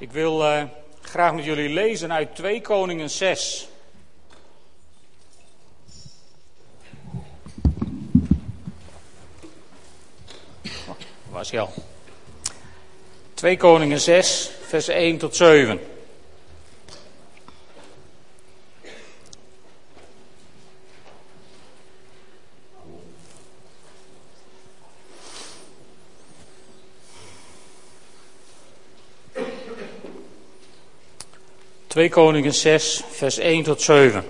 Ik wil uh, graag met jullie lezen uit 2 Koningen 6. Oh, was al. 2 Koningen 6, vers 1 tot 7. 2 Koningen 6, vers 1 tot 7.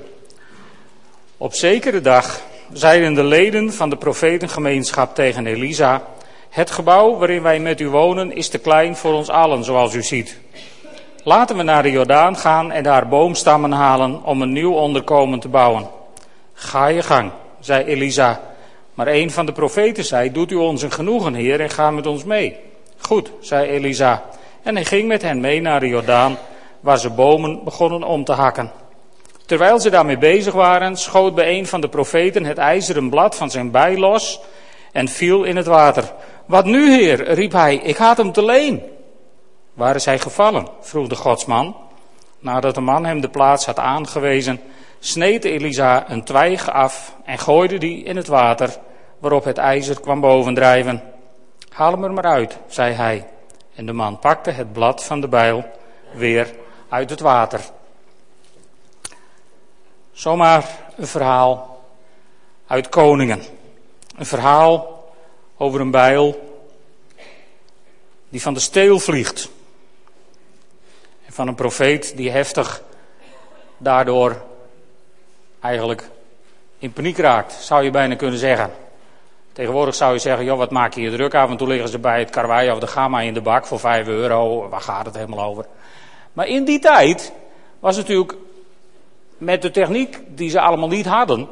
Op zekere dag zeiden de leden van de profetengemeenschap tegen Elisa: Het gebouw waarin wij met u wonen is te klein voor ons allen, zoals u ziet. Laten we naar de Jordaan gaan en daar boomstammen halen om een nieuw onderkomen te bouwen. Ga je gang, zei Elisa. Maar een van de profeten zei: Doet u ons een genoegen, heer, en ga met ons mee. Goed, zei Elisa. En hij ging met hen mee naar de Jordaan waar ze bomen begonnen om te hakken. Terwijl ze daarmee bezig waren, schoot bij een van de profeten het ijzeren blad van zijn bij los en viel in het water. Wat nu, heer? riep hij, ik had hem te leen. Waar is hij gevallen? vroeg de godsman. Nadat de man hem de plaats had aangewezen, sneed Elisa een twijg af en gooide die in het water, waarop het ijzer kwam bovendrijven. Haal hem er maar uit, zei hij. En de man pakte het blad van de bijl weer uit het water. Zomaar een verhaal uit Koningen. Een verhaal over een bijl die van de steel vliegt. En van een profeet die heftig daardoor eigenlijk in paniek raakt, zou je bijna kunnen zeggen. Tegenwoordig zou je zeggen, joh, wat maak je je druk? Af en toe liggen ze bij het karwei of de gamma in de bak voor 5 euro. Waar gaat het helemaal over? Maar in die tijd was natuurlijk met de techniek die ze allemaal niet hadden,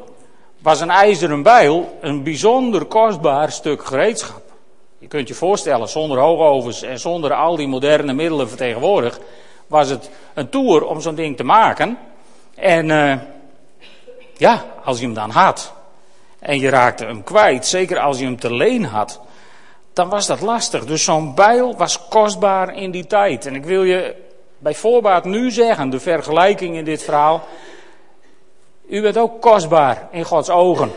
was een ijzeren bijl een bijzonder kostbaar stuk gereedschap. Je kunt je voorstellen, zonder hoogovens en zonder al die moderne middelen vertegenwoordigd, was het een tour om zo'n ding te maken. En uh, ja, als je hem dan had en je raakte hem kwijt, zeker als je hem te leen had, dan was dat lastig. Dus zo'n bijl was kostbaar in die tijd. En ik wil je bij voorbaat nu zeggen, de vergelijking in dit verhaal. U bent ook kostbaar in Gods ogen.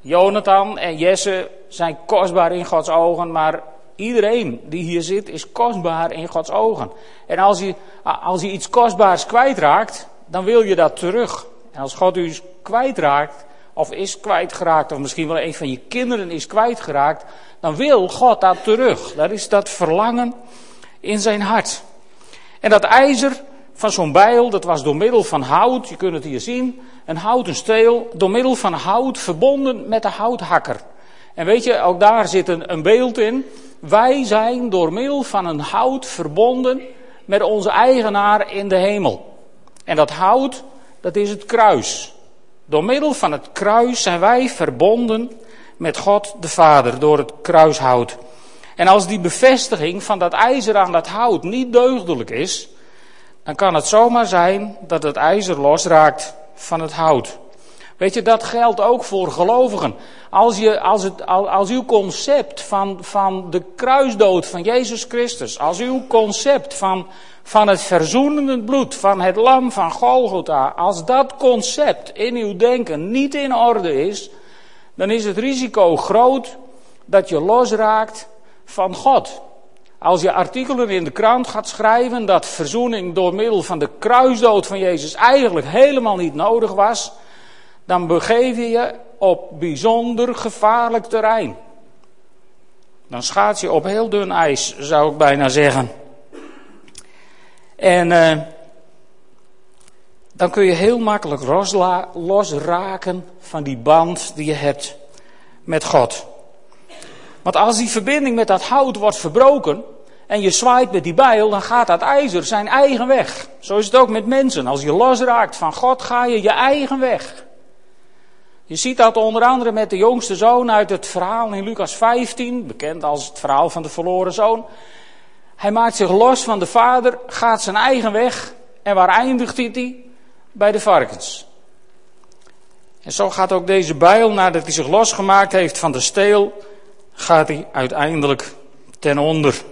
Jonathan en Jesse zijn kostbaar in Gods ogen, maar iedereen die hier zit is kostbaar in Gods ogen. En als je, als je iets kostbaars kwijtraakt, dan wil je dat terug. En als God u kwijtraakt, of is kwijtgeraakt, of misschien wel een van je kinderen is kwijtgeraakt, dan wil God dat terug. Dat is dat verlangen in zijn hart. En dat ijzer van zo'n bijl, dat was door middel van hout, je kunt het hier zien, een houten steel, door middel van hout verbonden met de houthakker. En weet je, ook daar zit een, een beeld in. Wij zijn door middel van een hout verbonden met onze eigenaar in de hemel. En dat hout, dat is het kruis. Door middel van het kruis zijn wij verbonden met God de Vader door het kruishout. En als die bevestiging van dat ijzer aan dat hout niet deugdelijk is, dan kan het zomaar zijn dat het ijzer losraakt van het hout. Weet je, dat geldt ook voor gelovigen. Als, je, als, het, als uw concept van, van de kruisdood van Jezus Christus, als uw concept van, van het verzoenende bloed van het lam van Golgotha, als dat concept in uw denken niet in orde is, dan is het risico groot dat je losraakt van God. Als je artikelen in de krant gaat schrijven dat verzoening door middel van de kruisdood van Jezus eigenlijk helemaal niet nodig was, dan begeef je je op bijzonder gevaarlijk terrein. Dan schaats je op heel dun ijs, zou ik bijna zeggen. En uh, dan kun je heel makkelijk losraken van die band die je hebt met God. Want als die verbinding met dat hout wordt verbroken en je zwaait met die bijl, dan gaat dat ijzer zijn eigen weg. Zo is het ook met mensen. Als je losraakt van God, ga je je eigen weg. Je ziet dat onder andere met de jongste zoon uit het verhaal in Lucas 15, bekend als het verhaal van de verloren zoon. Hij maakt zich los van de vader, gaat zijn eigen weg. En waar eindigt hij? Bij de varkens. En zo gaat ook deze bijl, nadat hij zich losgemaakt heeft van de steel, gaat hij uiteindelijk ten onder.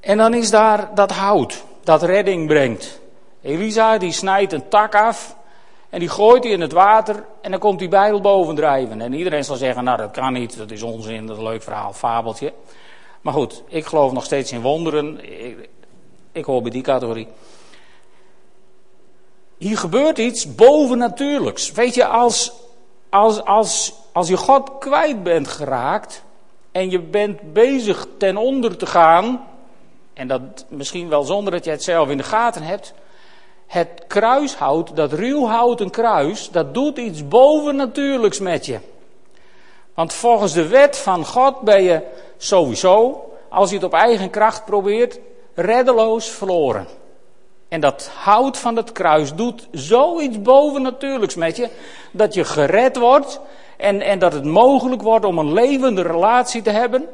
En dan is daar dat hout dat redding brengt. Elisa die snijdt een tak af en die gooit die in het water en dan komt die bijl bovendrijven. En iedereen zal zeggen, nou dat kan niet, dat is onzin, dat is een leuk verhaal, fabeltje. Maar goed, ik geloof nog steeds in wonderen. Ik, ik hoor bij die categorie. Hier gebeurt iets bovennatuurlijks. Weet je, als, als, als, als je God kwijt bent geraakt en je bent bezig ten onder te gaan, en dat misschien wel zonder dat je het zelf in de gaten hebt, het kruishout, dat ruwhouten kruis, dat doet iets bovennatuurlijks met je. Want volgens de wet van God ben je sowieso, als je het op eigen kracht probeert, reddeloos verloren. En dat hout van het kruis doet zoiets bovennatuurlijks met je, dat je gered wordt en, en dat het mogelijk wordt om een levende relatie te hebben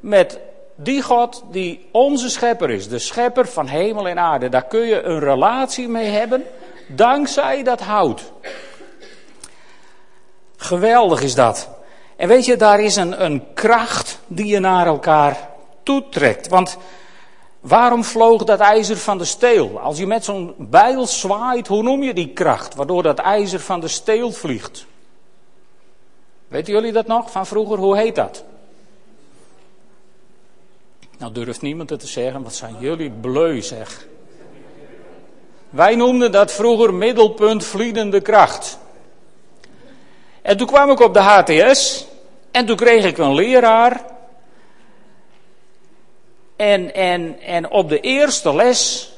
met die God die onze schepper is, de schepper van hemel en aarde. Daar kun je een relatie mee hebben, dankzij dat hout. Geweldig is dat. En weet je, daar is een, een kracht die je naar elkaar toetrekt. Want waarom vloog dat ijzer van de steel? Als je met zo'n bijl zwaait, hoe noem je die kracht? Waardoor dat ijzer van de steel vliegt. Weten jullie dat nog van vroeger? Hoe heet dat? Nou durft niemand het te zeggen, wat zijn jullie bleu zeg. Wij noemden dat vroeger middelpunt vliedende kracht. En toen kwam ik op de HTS en toen kreeg ik een leraar. En, en, en op de eerste les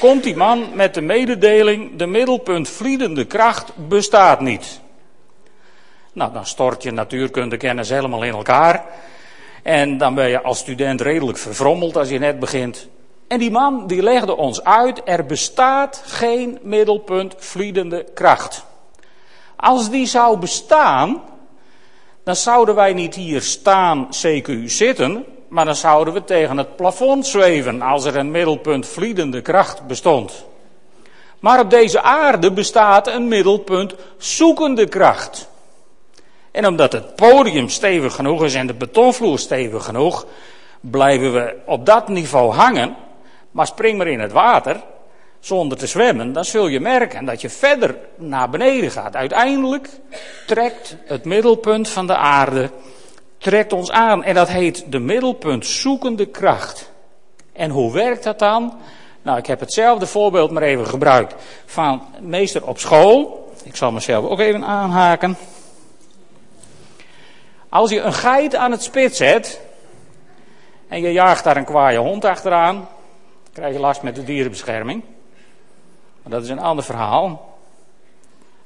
komt die man met de mededeling: de middelpunt vliedende kracht bestaat niet. Nou, dan stort je natuurkundekennis helemaal in elkaar. En dan ben je als student redelijk verfrommeld als je net begint. En die man die legde ons uit, er bestaat geen middelpunt vliedende kracht. Als die zou bestaan, dan zouden wij niet hier staan, CQ zitten, maar dan zouden we tegen het plafond zweven als er een middelpunt vliedende kracht bestond. Maar op deze aarde bestaat een middelpunt zoekende kracht. En omdat het podium stevig genoeg is en de betonvloer stevig genoeg, blijven we op dat niveau hangen. Maar spring maar in het water, zonder te zwemmen, dan zul je merken dat je verder naar beneden gaat. Uiteindelijk trekt het middelpunt van de aarde trekt ons aan. En dat heet de middelpunt zoekende kracht. En hoe werkt dat dan? Nou, ik heb hetzelfde voorbeeld maar even gebruikt van meester op school. Ik zal mezelf ook even aanhaken. Als je een geit aan het spit zet en je jaagt daar een kwaaie hond achteraan, krijg je last met de dierenbescherming. Maar dat is een ander verhaal.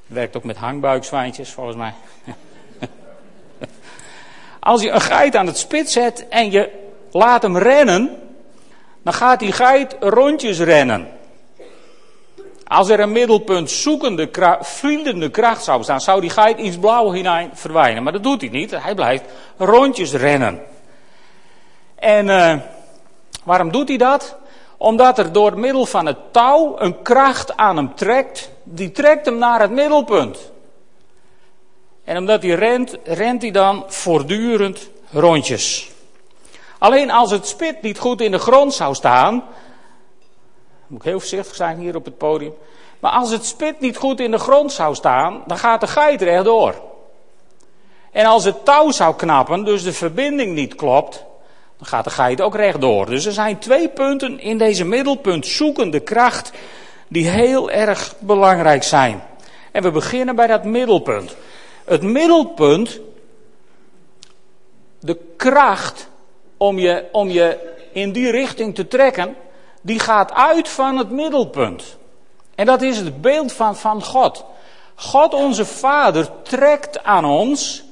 Werkt ook met hangbuikzwijntjes volgens mij. Als je een geit aan het spit zet en je laat hem rennen, dan gaat die geit rondjes rennen. Als er een middelpunt zoekende, vliedende kracht zou staan, zou die geit iets blauw hinein verdwijnen. Maar dat doet hij niet. Hij blijft rondjes rennen. En uh, waarom doet hij dat? Omdat er door middel van het touw een kracht aan hem trekt. Die trekt hem naar het middelpunt. En omdat hij rent, rent hij dan voortdurend rondjes. Alleen als het spit niet goed in de grond zou staan, moet ik heel voorzichtig zijn hier op het podium. Maar als het spit niet goed in de grond zou staan, dan gaat de geit rechtdoor. En als het touw zou knappen, dus de verbinding niet klopt, dan gaat de geit ook rechtdoor. Dus er zijn twee punten in deze middelpunt zoekende kracht die heel erg belangrijk zijn. En we beginnen bij dat middelpunt. Het middelpunt, de kracht om je, om je in die richting te trekken, die gaat uit van het middelpunt. En dat is het beeld van, van God. God onze Vader trekt aan ons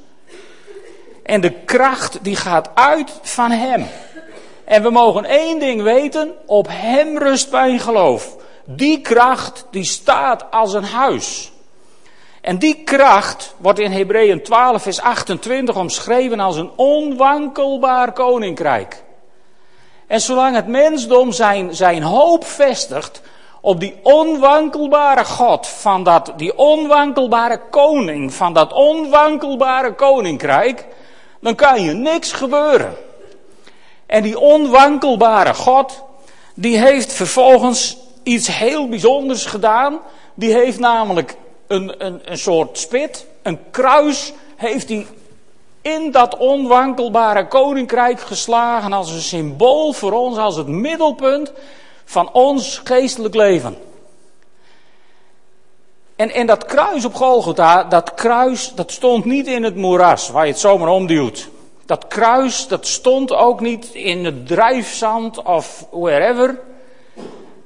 en de kracht die gaat uit van Hem. En we mogen één ding weten, op Hem rust mijn geloof. Die kracht die staat als een huis. En die kracht wordt in Hebreeën 12 vers 28 omschreven als een onwankelbaar koninkrijk. En zolang het mensdom zijn, zijn hoop vestigt op die onwankelbare God, van dat, die onwankelbare koning, van dat onwankelbare koninkrijk, dan kan je niks gebeuren. En die onwankelbare God, die heeft vervolgens iets heel bijzonders gedaan. Die heeft namelijk een, een, een soort spit, een kruis, heeft hij in dat onwankelbare koninkrijk geslagen als een symbool voor ons, als het middelpunt van ons geestelijk leven. En, en dat kruis op Golgotha, dat kruis, dat stond niet in het moeras waar je het zomaar omduwt. Dat kruis, dat stond ook niet in het drijfzand of wherever.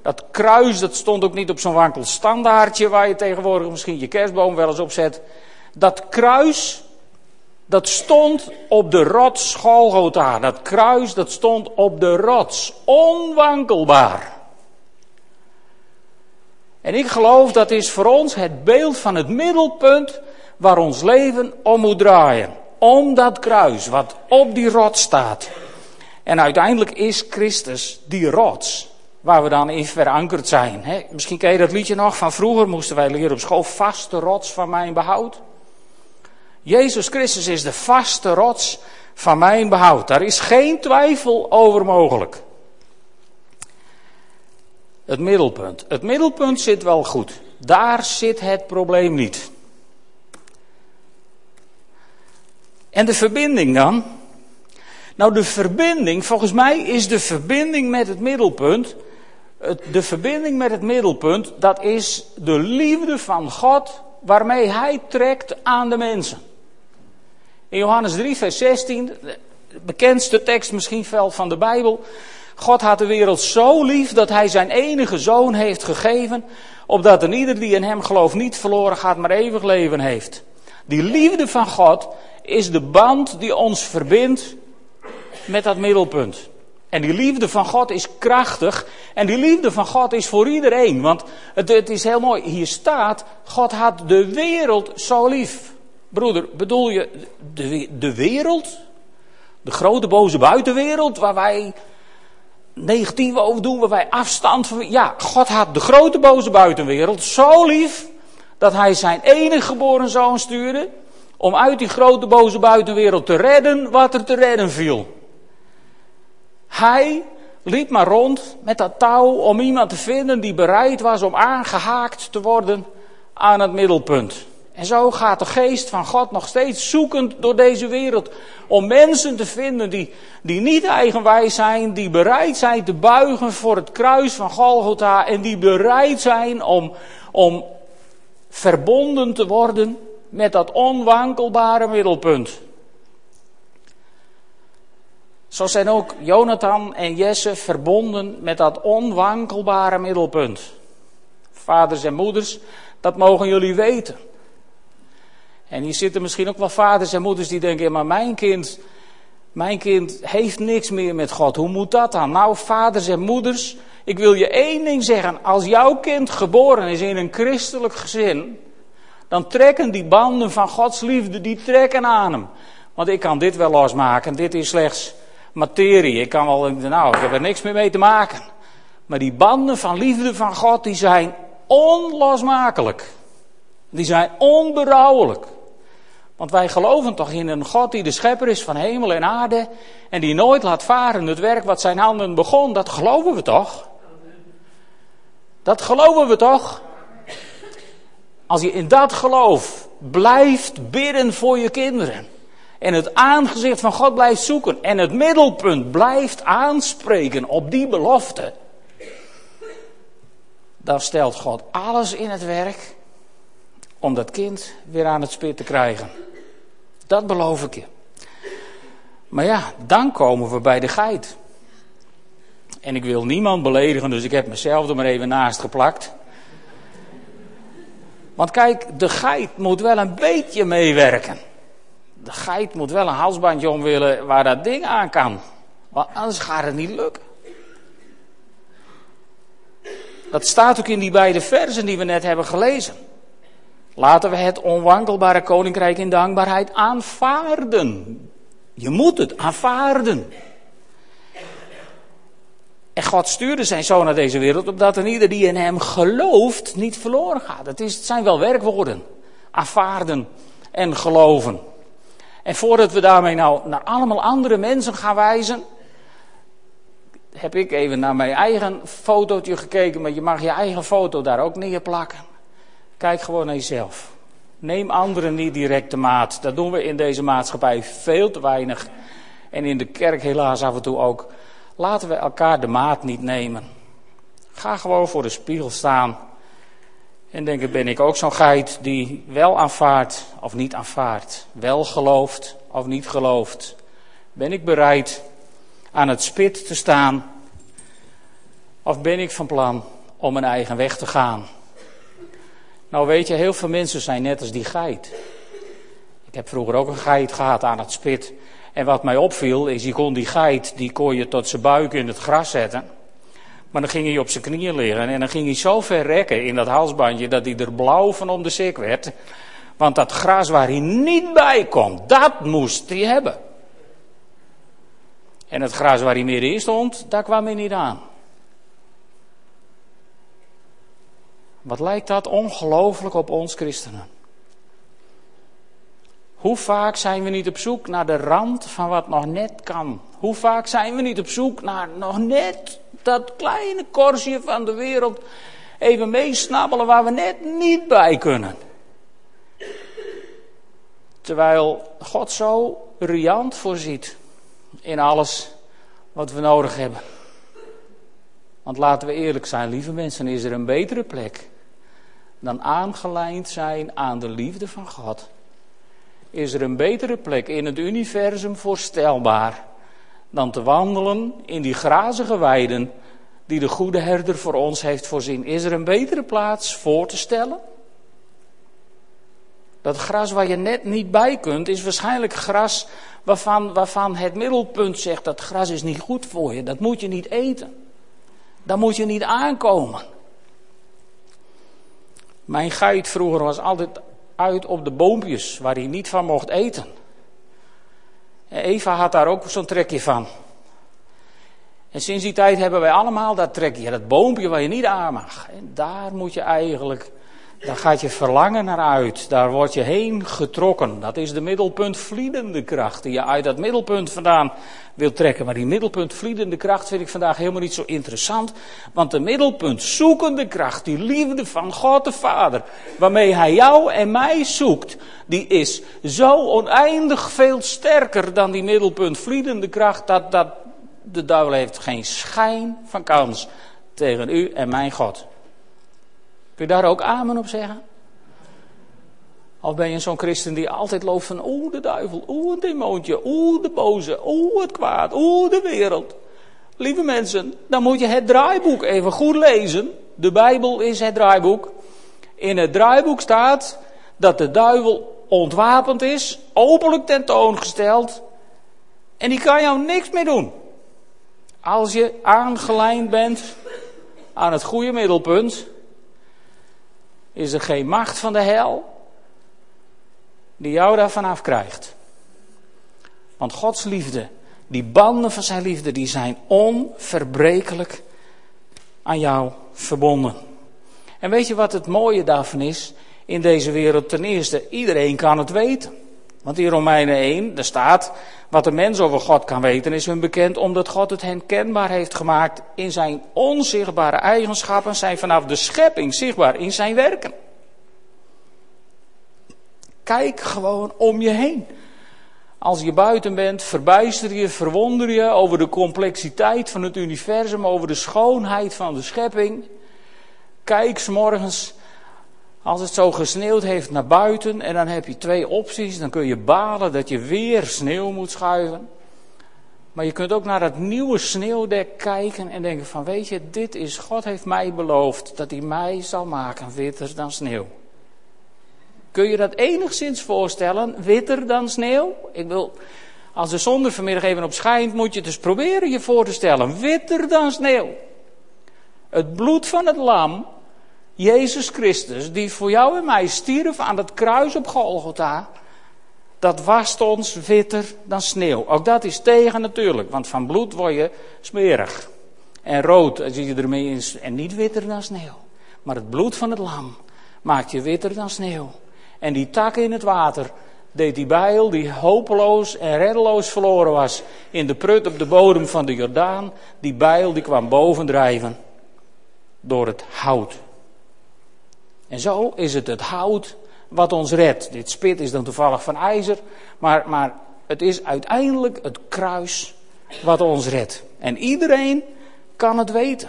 Dat kruis, dat stond ook niet op zo'n wankel standaardje waar je tegenwoordig misschien je kerstboom wel eens op zet. Dat kruis, dat stond op de rots Golgotha. Dat kruis, dat stond op de rots. Onwankelbaar. En ik geloof dat is voor ons het beeld van het middelpunt waar ons leven om moet draaien. Om dat kruis wat op die rots staat. En uiteindelijk is Christus die rots waar we dan in verankerd zijn. misschien ken je dat liedje nog van vroeger, moesten wij leren op school, vaste rots van mijn behoud. Jezus Christus is de vaste rots van mijn behoud. Daar is geen twijfel over mogelijk. Het middelpunt. Het middelpunt zit wel goed. Daar zit het probleem niet. En de verbinding dan? Nou, de verbinding, volgens mij is de verbinding met het middelpunt. De verbinding met het middelpunt, dat is de liefde van God waarmee Hij trekt aan de mensen. In Johannes 3, vers 16, de bekendste tekst misschien wel van de Bijbel. God had de wereld zo lief dat hij zijn enige zoon heeft gegeven, opdat een ieder die in hem gelooft niet verloren gaat, maar eeuwig leven heeft. Die liefde van God is de band die ons verbindt met dat middelpunt. En die liefde van God is krachtig. En die liefde van God is voor iedereen. Want het, het is heel mooi. Hier staat, God had de wereld zo lief. Broeder, bedoel je de, de wereld? De grote boze buitenwereld waar wij negatief over doen, waar wij afstand van. Ja, God had de grote boze buitenwereld zo lief dat hij zijn enige geboren zoon stuurde om uit die grote boze buitenwereld te redden wat er te redden viel. Hij liep maar rond met dat touw om iemand te vinden die bereid was om aangehaakt te worden aan het middelpunt. En zo gaat de geest van God nog steeds zoekend door deze wereld. Om mensen te vinden die, die niet eigenwijs zijn, die bereid zijn te buigen voor het kruis van Golgotha. En die bereid zijn om, om verbonden te worden met dat onwankelbare middelpunt. Zo zijn ook Jonathan en Jesse verbonden met dat onwankelbare middelpunt. Vaders en moeders, dat mogen jullie weten. En hier zitten misschien ook wel vaders en moeders die denken, maar mijn kind, mijn kind heeft niks meer met God. Hoe moet dat dan? Nou, vaders en moeders, ik wil je één ding zeggen. Als jouw kind geboren is in een christelijk gezin, dan trekken die banden van Gods liefde, die trekken aan hem. Want ik kan dit wel losmaken, dit is slechts materie. Ik kan wel, nou, ik heb er niks meer mee te maken. Maar die banden van liefde van God, die zijn onlosmakelijk. Die zijn onberouwelijk. Want wij geloven toch in een God die de schepper is van hemel en aarde. En die nooit laat varen het werk wat zijn handen begon. Dat geloven we toch? Dat geloven we toch? Als je in dat geloof blijft bidden voor je kinderen. En het aangezicht van God blijft zoeken. En het middelpunt blijft aanspreken op die belofte. Dan stelt God alles in het werk om dat kind weer aan het spit te krijgen. Dat beloof ik je. Maar ja, dan komen we bij de geit. En ik wil niemand beledigen, dus ik heb mezelf er maar even naast geplakt. Want kijk, de geit moet wel een beetje meewerken. De geit moet wel een halsbandje om willen waar dat ding aan kan. Want anders gaat het niet lukken. Dat staat ook in die beide versen die we net hebben gelezen. Laten we het onwankelbare koninkrijk in dankbaarheid aanvaarden. Je moet het aanvaarden. En God stuurde zijn zoon naar deze wereld, opdat een ieder die in hem gelooft niet verloren gaat. Het, is, zijn wel werkwoorden. Aanvaarden en geloven. En voordat we daarmee nou naar allemaal andere mensen gaan wijzen, heb ik even naar mijn eigen fotootje gekeken, maar je mag je eigen foto daar ook neerplakken. Kijk gewoon naar jezelf. Neem anderen niet direct de maat. Dat doen we in deze maatschappij veel te weinig. En in de kerk helaas af en toe ook. Laten we elkaar de maat niet nemen. Ga gewoon voor de spiegel staan. En denken, ben ik ook zo'n geit die wel aanvaardt of niet aanvaardt? Wel gelooft of niet gelooft? Ben ik bereid aan het spit te staan? Of ben ik van plan om mijn eigen weg te gaan? Nou weet je, heel veel mensen zijn net als die geit. Ik heb vroeger ook een geit gehad aan het spit. En wat mij opviel is, je kon die geit, die kon je tot zijn buik in het gras zetten. Maar dan ging hij op zijn knieën liggen en dan ging hij zo ver rekken in dat halsbandje dat hij er blauw van om de sik werd. Want dat gras waar hij niet bij kon, dat moest hij hebben. En het gras waar hij meer stond, daar kwam hij niet aan. Wat lijkt dat ongelooflijk op ons christenen? Hoe vaak zijn we niet op zoek naar de rand van wat nog net kan? Hoe vaak zijn we niet op zoek naar nog net dat kleine korstje van de wereld even meesnabbelen waar we net niet bij kunnen? Terwijl God zo riant voorziet in alles wat we nodig hebben. Want laten we eerlijk zijn, lieve mensen, is er een betere plek dan aangelijnd zijn aan de liefde van God. Is er een betere plek in het universum voorstelbaar dan te wandelen in die grazige weiden die de goede herder voor ons heeft voorzien? Is er een betere plaats voor te stellen? Dat gras waar je net niet bij kunt, is waarschijnlijk gras waarvan, waarvan het middelpunt zegt dat gras is niet goed voor je. Dat moet je niet eten. Daar moet je niet aankomen. Mijn geit vroeger was altijd uit op de boompjes waar hij niet van mocht eten. Eva had daar ook zo'n trekje van. En sinds die tijd hebben wij allemaal dat trekje, dat boompje waar je niet aan mag. En daar moet je eigenlijk daar gaat je verlangen naar uit. Daar word je heen getrokken. Dat is de middelpunt vliedende kracht die je uit dat middelpunt vandaan wil trekken. Maar die middelpunt vliedende kracht vind ik vandaag helemaal niet zo interessant. Want de middelpunt zoekende kracht, die liefde van God de Vader, waarmee Hij jou en mij zoekt, die is zo oneindig veel sterker dan die middelpunt vliedende kracht. Dat, dat de duivel heeft geen schijn van kans tegen u en mijn God. Kun je daar ook amen op zeggen? Of ben je zo'n christen die altijd loopt van, oeh de duivel, oeh een demoontje, oeh de boze, oeh het kwaad, oeh de wereld. Lieve mensen, dan moet je het draaiboek even goed lezen. De Bijbel is het draaiboek. In het draaiboek staat dat de duivel ontwapend is, openlijk tentoongesteld. En die kan jou niks meer doen. Als je aangelijnd bent aan het goede middelpunt, is er geen macht van de hel die jou daarvan afkrijgt. Want Gods liefde, die banden van zijn liefde, die zijn onverbrekelijk aan jou verbonden. En weet je wat het mooie daarvan is in deze wereld? Ten eerste, iedereen kan het weten. Want in Romeinen 1, daar staat, wat de mens over God kan weten is hun bekend omdat God het hen kenbaar heeft gemaakt in zijn onzichtbare eigenschappen, zijn vanaf de schepping zichtbaar in zijn werken. Kijk gewoon om je heen. Als je buiten bent, verbijster je, verwonder je over de complexiteit van het universum, over de schoonheid van de schepping. Kijk morgens als het zo gesneeuwd heeft naar buiten en dan heb je twee opties. Dan kun je balen dat je weer sneeuw moet schuiven. Maar je kunt ook naar dat nieuwe sneeuwdek kijken en denken van weet je, dit is, God heeft mij beloofd dat hij mij zal maken witter dan sneeuw. Kun je dat enigszins voorstellen, witter dan sneeuw? Ik wil, als de zon er vanmiddag even op schijnt, moet je het dus proberen je voor te stellen, witter dan sneeuw. Het bloed van het lam Jezus Christus, die voor jou en mij stierf aan het kruis op Golgotha, dat wast ons witter dan sneeuw. Ook dat is tegen natuurlijk, want van bloed word je smerig. En rood als je ermee is, en niet witter dan sneeuw. Maar het bloed van het lam maakt je witter dan sneeuw. En die takken in het water, deed die bijl, die hopeloos en reddeloos verloren was, in de prut op de bodem van de Jordaan, die bijl die kwam bovendrijven door het hout. En zo is het het hout wat ons redt. Dit spit is dan toevallig van ijzer, maar, maar het is uiteindelijk het kruis wat ons redt. En iedereen kan het weten.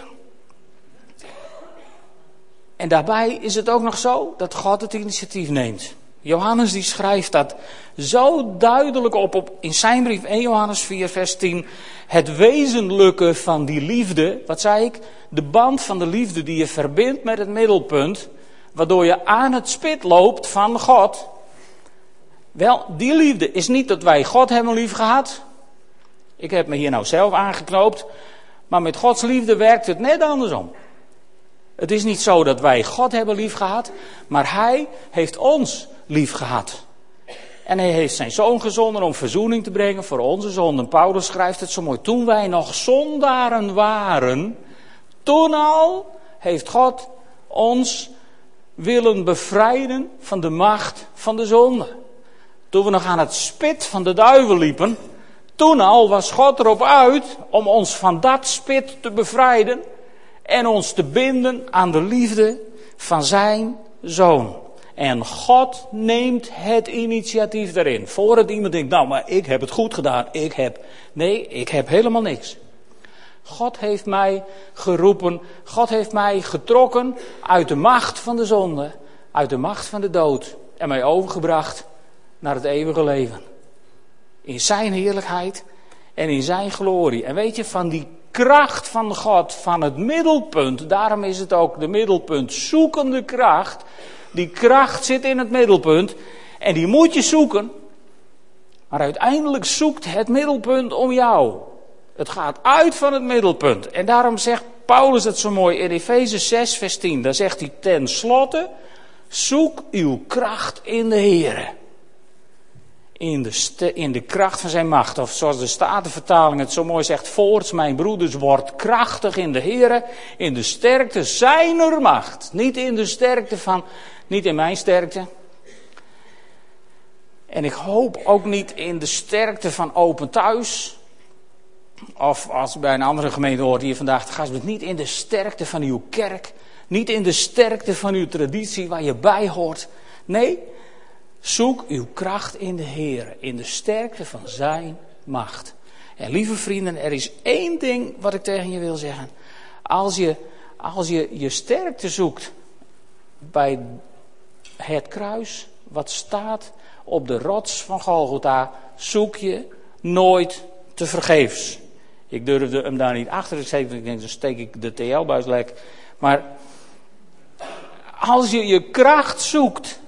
En daarbij is het ook nog zo dat God het initiatief neemt. Johannes die schrijft dat zo duidelijk op, op in zijn brief 1 Johannes 4 vers 10. Het wezenlijke van die liefde, wat zei ik? De band van de liefde die je verbindt met het middelpunt, waardoor je aan het spit loopt van God. Wel, die liefde is niet dat wij God hebben lief gehad. Ik heb me hier nou zelf aangeknoopt. Maar met Gods liefde werkt het net andersom. Het is niet zo dat wij God hebben lief gehad, maar Hij heeft ons lief gehad. En hij heeft zijn zoon gezonden om verzoening te brengen voor onze zonden. Paulus schrijft het zo mooi. Toen wij nog zondaren waren, toen al heeft God ons willen bevrijden van de macht van de zonde. Toen we nog aan het spit van de duivel liepen, toen al was God erop uit om ons van dat spit te bevrijden en ons te binden aan de liefde van zijn zoon. En God neemt het initiatief daarin. Voordat iemand denkt, nou maar ik heb het goed gedaan, ik heb. Nee, ik heb helemaal niks. God heeft mij geroepen, God heeft mij getrokken uit de macht van de zonde, uit de macht van de dood en mij overgebracht naar het eeuwige leven. In zijn heerlijkheid en in zijn glorie. En weet je, van die kracht van God, van het middelpunt, daarom is het ook de middelpunt, zoekende kracht, die kracht zit in het middelpunt en die moet je zoeken. Maar uiteindelijk zoekt het middelpunt om jou. Het gaat uit van het middelpunt. En daarom zegt Paulus het zo mooi in Efeze 6, vers 10. Daar zegt hij ten slotte: zoek uw kracht in de Heer. In de, in de kracht van zijn macht. Of zoals de Statenvertaling het zo mooi zegt: Voorts, mijn broeders, wordt krachtig in de Heer. In de sterkte zijner macht. Niet in de sterkte van niet in mijn sterkte. En ik hoop ook niet in de sterkte van Open Thuis. Of als bij een andere gemeente hoort hier vandaag, ga het niet in de sterkte van uw kerk. Niet in de sterkte van uw traditie waar je bij hoort. Nee, zoek uw kracht in de Heer. In de sterkte van zijn macht. En lieve vrienden, er is één ding wat ik tegen je wil zeggen. Als je als je, je sterkte zoekt bij het kruis wat staat op de rots van Golgotha zoek je nooit te vergeefs. Ik durfde hem daar niet achter te zetten. Ik denk, dan steek ik de TL-buis lek. Maar als je je kracht zoekt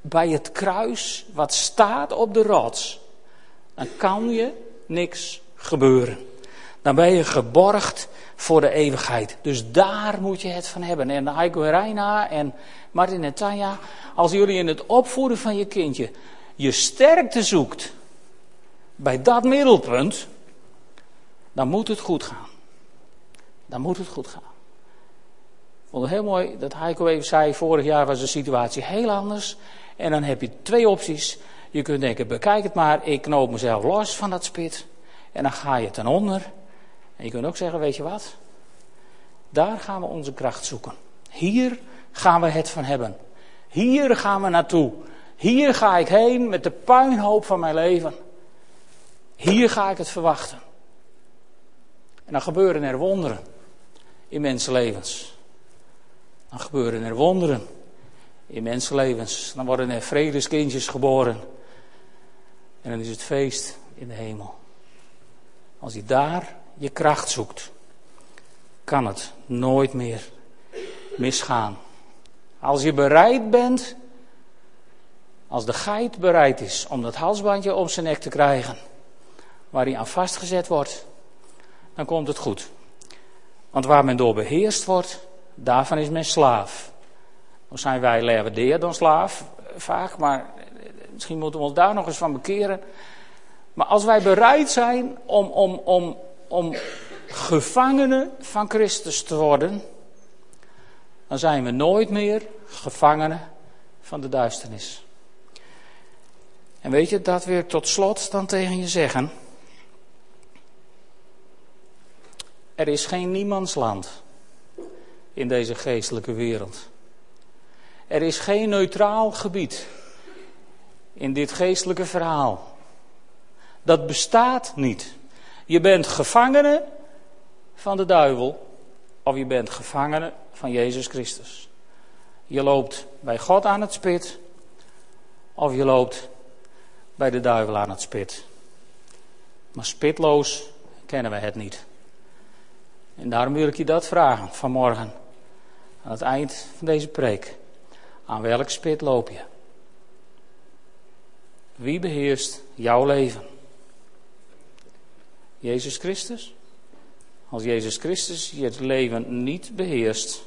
bij het kruis wat staat op de rots, dan kan je niks gebeuren. Dan ben je geborgd voor de eeuwigheid. Dus daar moet je het van hebben. En Heiko Reina en Martin en Tanja, als jullie in het opvoeden van je kindje je sterkte zoekt bij dat middelpunt, dan moet het goed gaan. Dan moet het goed gaan. Ik vond het heel mooi dat Heiko even zei, vorig jaar was de situatie heel anders. En dan heb je twee opties. Je kunt denken, bekijk het maar, ik knoop mezelf los van dat spit. En dan ga je ten onder. En je kunt ook zeggen, weet je wat? Daar gaan we onze kracht zoeken. Hier gaan we het van hebben. Hier gaan we naartoe. Hier ga ik heen met de puinhoop van mijn leven. Hier ga ik het verwachten. Dan gebeuren er wonderen in mensenlevens. Dan gebeuren er wonderen in mensenlevens. Dan worden er vredeskindjes geboren. En dan is het feest in de hemel. Als je daar je kracht zoekt, kan het nooit meer misgaan. Als je bereid bent, als de geit bereid is om dat halsbandje om zijn nek te krijgen, waar hij aan vastgezet wordt, dan komt het goed. Want waar men door beheerst wordt, daarvan is men slaaf. Dan zijn wij leverdeer dan slaaf, vaak, maar misschien moeten we ons daar nog eens van bekeren. Maar als wij bereid zijn om, om, om, om gevangenen van Christus te worden, dan zijn we nooit meer gevangenen van de duisternis. En weet je, dat wil ik tot slot dan tegen je zeggen. Er is geen niemandsland in deze geestelijke wereld. Er is geen neutraal gebied in dit geestelijke verhaal. Dat bestaat niet. Je bent gevangene van de duivel of je bent gevangene van Jezus Christus. Je loopt bij God aan het spit of je loopt bij de duivel aan het spit. Maar spitloos kennen we het niet. En daarom wil ik je dat vragen vanmorgen. Aan het eind van deze preek. Aan welk spit loop je? Wie beheerst jouw leven? Jezus Christus? Als Jezus Christus je het leven niet beheerst,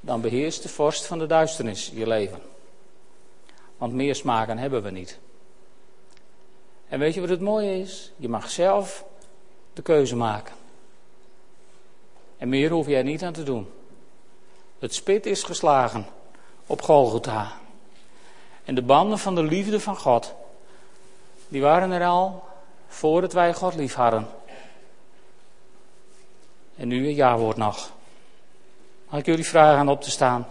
dan beheerst de vorst van de duisternis je leven. Want meer smaken hebben we niet. En weet je wat het mooie is? Je mag zelf de keuze maken. En meer hoef jij niet aan te doen. Het spit is geslagen op Golgotha. En de banden van de liefde van God, die waren er al voordat wij God lief hadden. En nu een ja-woord nog. Mag ik jullie vragen aan op te staan?